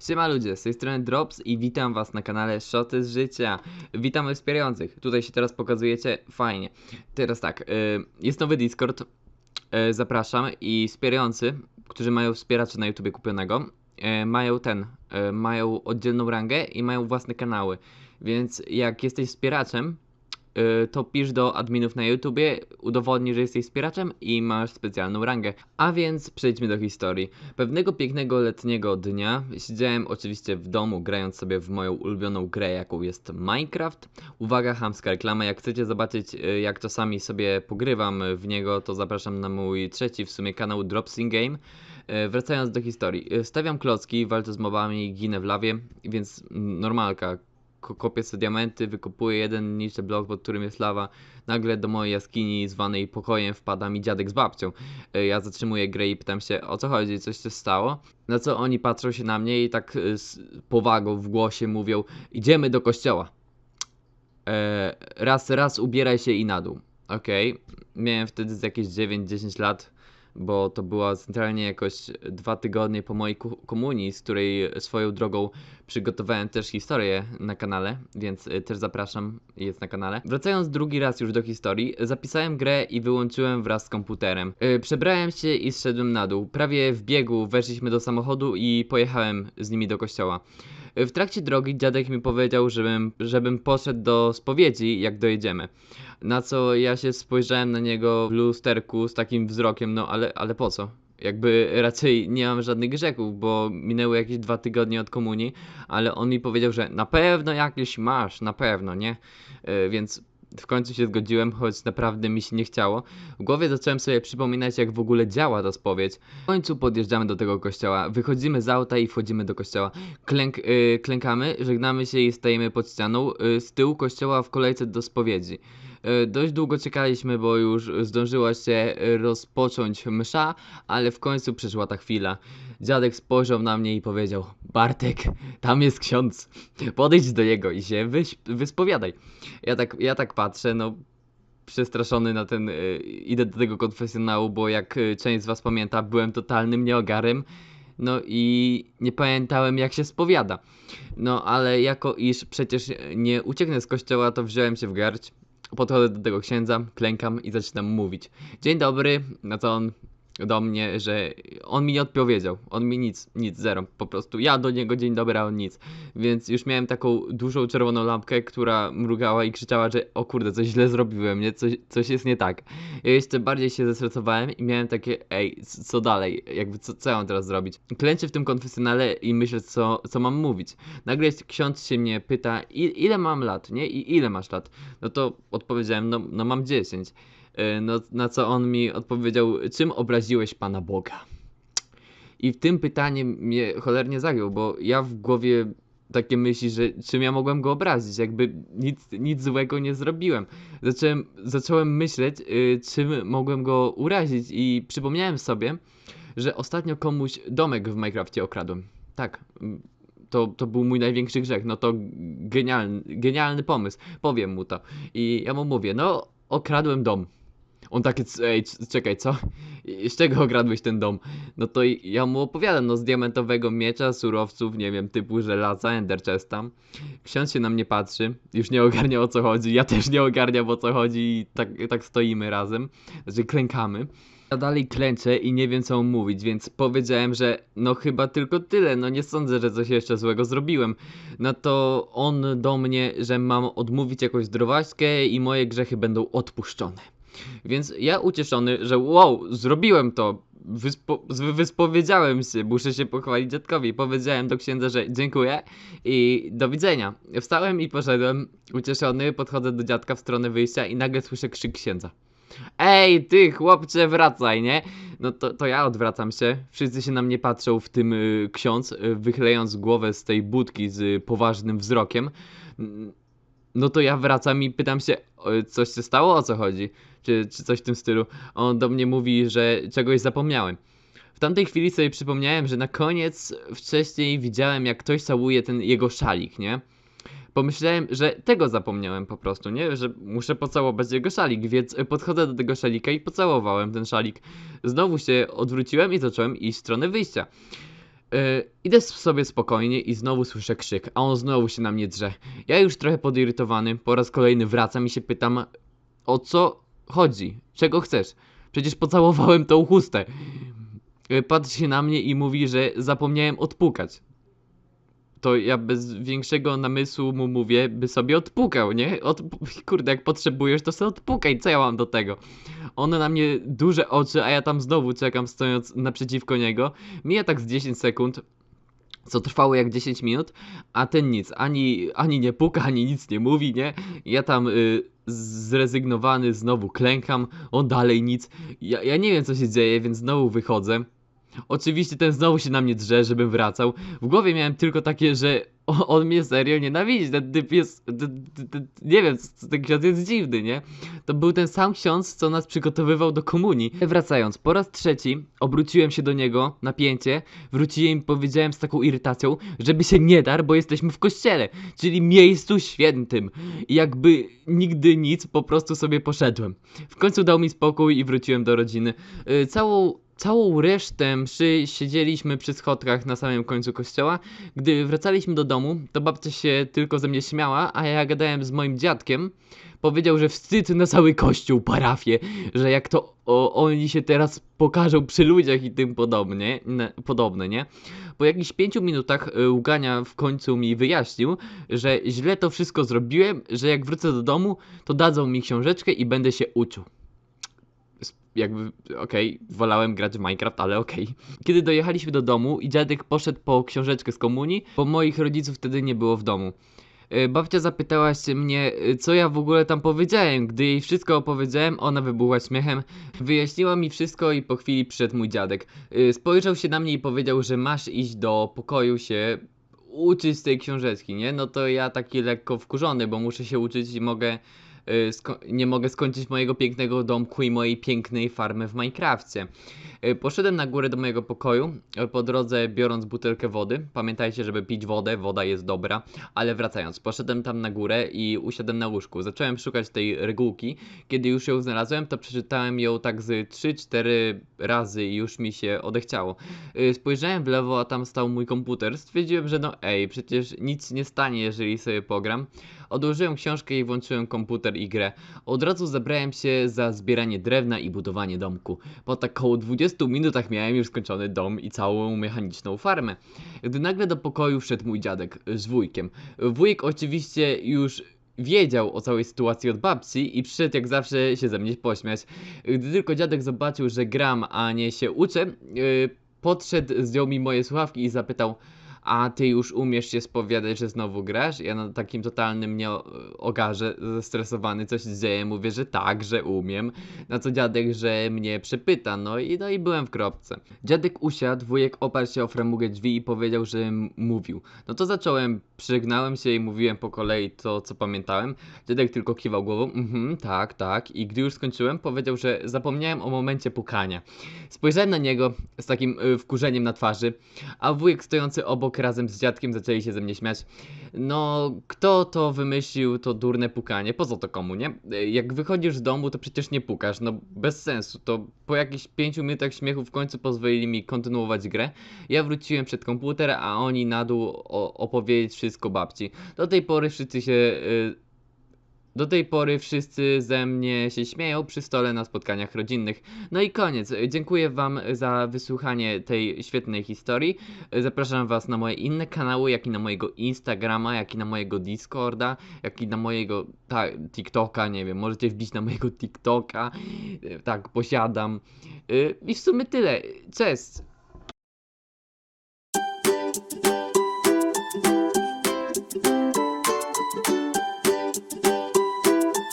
Siema ludzie, z tej strony Drops i witam was na kanale Shoty z życia. Witamy wspierających. Tutaj się teraz pokazujecie, fajnie. Teraz tak, y, jest nowy Discord, y, zapraszam i wspierający, którzy mają wspieracza na YouTubie kupionego, y, mają ten, mają oddzielną rangę i mają własne kanały. Więc jak jesteś wspieraczem, to pisz do adminów na YouTubie, udowodnij, że jesteś wspieraczem i masz specjalną rangę. A więc przejdźmy do historii. Pewnego pięknego letniego dnia siedziałem oczywiście w domu, grając sobie w moją ulubioną grę, jaką jest Minecraft. Uwaga, hamska reklama. Jak chcecie zobaczyć, y, jak czasami sobie pogrywam w niego, to zapraszam na mój trzeci w sumie kanał Dropsing Game. E, Wracając do historii. Stawiam klocki, walczę z mobami, ginę w lawie, więc normalka. Ko- Kopię sobie diamenty, wykopuję jeden niższy blok, pod którym jest lawa. Nagle do mojej jaskini zwanej pokojem wpada mi dziadek z babcią. E, Ja zatrzymuję grę i pytam się o co chodzi, coś się stało. Na co oni patrzą się na mnie i tak e, z powagą w głosie mówią idziemy do kościoła. E, raz, raz ubieraj się i na dół. Okej, miałem wtedy jakieś 9-10 lat, bo to była centralnie jakoś dwa tygodnie po mojej komunii, z której swoją drogą przygotowałem też historię na kanale, więc y, też zapraszam, jest na kanale. Wracając drugi raz już do historii, zapisałem grę i wyłączyłem wraz z komputerem. Y, Przebrałem się i zszedłem na dół. Prawie w biegu weszliśmy do samochodu i pojechałem z nimi do kościoła. W trakcie drogi dziadek mi powiedział, żebym, żebym poszedł do spowiedzi, jak dojedziemy. Na co ja się spojrzałem na niego w lusterku z takim wzrokiem, no ale, ale po co? Jakby raczej nie mam żadnych grzechów, bo minęły jakieś dwa tygodnie od komunii, ale on mi powiedział, że na pewno jakieś masz, na pewno, nie? Yy, więc w końcu się zgodziłem, choć naprawdę mi się nie chciało. W głowie zacząłem sobie przypominać, jak w ogóle działa ta spowiedź. W końcu podjeżdżamy do tego kościoła, wychodzimy z auta i wchodzimy do kościoła. Klęk, yy, klękamy, żegnamy się i stajemy pod ścianą. Yy, z tyłu kościoła w kolejce do spowiedzi. E, Dość długo czekaliśmy, bo już zdążyła się rozpocząć msza, ale w końcu przyszła ta chwila. Dziadek spojrzał na mnie i powiedział: Bartek, tam jest ksiądz. Podejdź do niego i się wyspowiadaj. Ja tak, ja tak patrzę, no przestraszony na ten. e, Idę do tego konfesjonału, bo jak e, część z Was pamięta, byłem totalnym nieogarem. No i nie pamiętałem jak się spowiada. No ale jako iż przecież nie ucieknę z kościoła, to wziąłem się w garść. Podchodzę do tego księdza, klękam i zaczynam mówić. Dzień dobry, na co on do mnie, że on mi nie odpowiedział. On mi nic, nic, zero. Po prostu ja do niego dzień dobry, a on nic. Więc już miałem taką dużą czerwoną lampkę, która mrugała i krzyczała, że o kurde, coś źle zrobiłem, nie? Coś, coś jest nie tak. Ja jeszcze bardziej się zestresowałem i miałem takie, ej, co dalej? Jakby co, co ja mam teraz zrobić? Klęczę w tym konfesjonale i myślę, co, co mam mówić. Nagle ksiądz się mnie pyta, ile mam lat, nie? I ile masz lat? No to odpowiedziałem, no, no mam 10. Yy, No, na co on mi odpowiedział, czym obraziłeś Pana Boga? I w tym pytanie mnie cholernie zagiął, bo ja w głowie takie myśli, że czym ja mogłem go obrazić, jakby nic, nic złego nie zrobiłem. Zacząłem, zacząłem myśleć, yy, czym mogłem go urazić i przypomniałem sobie, że ostatnio komuś domek w Minecrafcie okradłem. Tak, to, to był mój największy grzech, no to genialny, genialny pomysł, powiem mu to. I ja mu mówię, no okradłem dom. On takie, ej, czekaj, co? Z czego okradłeś ten dom? No to ja mu opowiadam, no z diamentowego miecza, surowców, nie wiem, typu żelaza, ender chesta. Ksiądz się na mnie patrzy, już nie ogarnia o co chodzi, ja też nie ogarniam o co chodzi i tak, tak stoimy razem, znaczy klękamy. Ja dalej klęczę i nie wiem co mówić, więc powiedziałem, że no chyba tylko tyle, no nie sądzę, że coś jeszcze złego zrobiłem. No to on do mnie, że mam odmówić jakąś zdrowaśkę i moje grzechy będą odpuszczone. Więc ja ucieszony, że wow, zrobiłem to, wyspo, wyspowiedziałem się, muszę się pochwalić dziadkowi. Powiedziałem do księdza, że dziękuję i do widzenia. Wstałem i poszedłem, ucieszony, podchodzę do dziadka w stronę wyjścia i nagle słyszę krzyk księdza. Ej, ty chłopcze, wracaj, nie? No to, to ja odwracam się. Wszyscy się na mnie patrzą, w tym y, ksiądz, y, wychylając głowę z tej budki z y, poważnym wzrokiem. No to ja wracam i pytam się, coś się stało, o co chodzi? Czy, czy coś w tym stylu. On do mnie mówi, że czegoś zapomniałem. W tamtej chwili sobie przypomniałem, że na koniec wcześniej widziałem, jak ktoś całuje ten jego szalik, nie? Pomyślałem, że tego zapomniałem po prostu, nie? Że muszę pocałować jego szalik, więc podchodzę do tego szalika i pocałowałem ten szalik. Znowu się odwróciłem i zacząłem iść w stronę wyjścia. Yy, idę sobie spokojnie i znowu słyszę krzyk, a on znowu się na mnie drze. Ja już trochę podirytowany, po raz kolejny wracam i się pytam, o co chodzi? Czego chcesz? Przecież pocałowałem tą chustę. Yy, Patrzy się na mnie i mówi, że zapomniałem odpukać. To ja bez większego namysłu mu mówię, by sobie odpukał, nie? Od... Kurde, jak potrzebujesz, to sobie odpukaj, co ja mam do tego? On na mnie duże oczy, a ja tam znowu czekam, stojąc naprzeciwko niego. Mija tak z 10 sekund, co trwało jak 10 minut, a ten nic, ani, ani nie puka, ani nic nie mówi, nie? Ja tam y, zrezygnowany znowu klękam, on dalej nic. Ja, ja nie wiem co się dzieje, więc znowu wychodzę. Oczywiście ten znowu się na mnie drze, żebym wracał. W głowie miałem tylko takie, że on mnie serio nienawidzi. Ten typ jest. Nie wiem, ten ksiądz jest dziwny, nie? To był ten sam ksiądz, co nas przygotowywał do komunii. Wracając, po raz trzeci obróciłem się do niego, napięcie, wróciłem i powiedziałem z taką irytacją, żeby się nie dar, bo jesteśmy w kościele, czyli miejscu świętym. I jakby nigdy nic, po prostu sobie poszedłem. W końcu dał mi spokój i wróciłem do rodziny. Y, Całą Całą resztę mszy siedzieliśmy przy schodkach na samym końcu kościoła. Gdy wracaliśmy do domu, to babcia się tylko ze mnie śmiała, a ja gadałem z moim dziadkiem. Powiedział, że wstyd na cały kościół, parafię, że jak to o, oni się teraz pokażą przy ludziach i tym podobnie, ne, podobne, nie? Po jakichś pięciu minutach y, Ługania w końcu mi wyjaśnił, że źle to wszystko zrobiłem, że jak wrócę do domu, to dadzą mi książeczkę i będę się uczył jakby, okej, wolałem grać w Minecraft, ale okej. Kiedy dojechaliśmy do domu i dziadek poszedł po książeczkę z komunii, bo moich rodziców wtedy nie było w domu. E, Babcia zapytała się mnie, e, co ja w ogóle tam powiedziałem. Gdy jej wszystko opowiedziałem, ona wybuchła śmiechem. Wyjaśniła mi wszystko i po chwili przyszedł mój dziadek. E, Spojrzał się na mnie i powiedział, że masz iść do pokoju się uczyć z tej książeczki, nie? No to ja taki lekko wkurzony, bo muszę się uczyć i mogę nie mogę skończyć mojego pięknego domku i mojej pięknej farmy w Minecrafcie. Y, Poszedłem na górę do mojego pokoju, y, po drodze biorąc butelkę wody. Pamiętajcie, żeby pić wodę, woda jest dobra. Ale wracając, poszedłem tam na górę i usiadłem na łóżku. Zacząłem szukać tej regułki. Kiedy już ją znalazłem, to przeczytałem ją tak z 3-4 razy i już mi się odechciało. Y, Spojrzałem w lewo, a tam stał mój komputer. Stwierdziłem, że no ej, przecież nic nie stanie, jeżeli sobie pogram. Odłożyłem książkę i włączyłem komputer i grę. Od razu zabrałem się za zbieranie drewna i budowanie domku. Po tak około 20 minutach miałem już skończony dom i całą mechaniczną farmę. Gdy nagle do pokoju wszedł mój dziadek z wujkiem. Wujek oczywiście już wiedział o całej sytuacji od babci i przyszedł jak zawsze się ze mnie pośmiać. Gdy tylko dziadek zobaczył, że gram, a nie się uczę, yy, podszedł, zdjął mi moje słuchawki i zapytał a ty już umiesz się spowiadać, że znowu grasz? Ja na takim totalnym nie ogarze, zestresowany, coś się dzieje, mówię, że tak, że umiem. Na co dziadek, że mnie przepyta, no i, no i byłem w kropce. Dziadek usiadł, wujek oparł się o framugę drzwi i powiedział, że mówił. No to zacząłem, przygnałem się i mówiłem po kolei to, co pamiętałem. Dziadek tylko kiwał głową, mhm, tak, tak. I gdy już skończyłem, powiedział, że zapomniałem o momencie pukania. Spojrzałem na niego z takim y, wkurzeniem na twarzy, a wujek stojący obok razem z dziadkiem zaczęli się ze mnie śmiać. No, kto to wymyślił to durne pukanie? Po co to komu, nie? Jak wychodzisz z domu, to przecież nie pukasz, no bez sensu. To po jakichś pięciu minutach śmiechu w końcu pozwolili mi kontynuować grę. Ja wróciłem przed komputer, a oni na dół opowiedzieć wszystko babci. Do tej pory wszyscy się... Y, do tej pory wszyscy ze mnie się śmieją przy stole na spotkaniach rodzinnych. No i koniec. Dziękuję Wam za wysłuchanie tej świetnej historii. Zapraszam Was na moje inne kanały, jak i na mojego Instagrama, jak i na mojego Discorda, jak i na mojego ta, TikToka, nie wiem, możecie wbić na mojego TikToka. Tak, posiadam. I w sumie tyle. Cześć!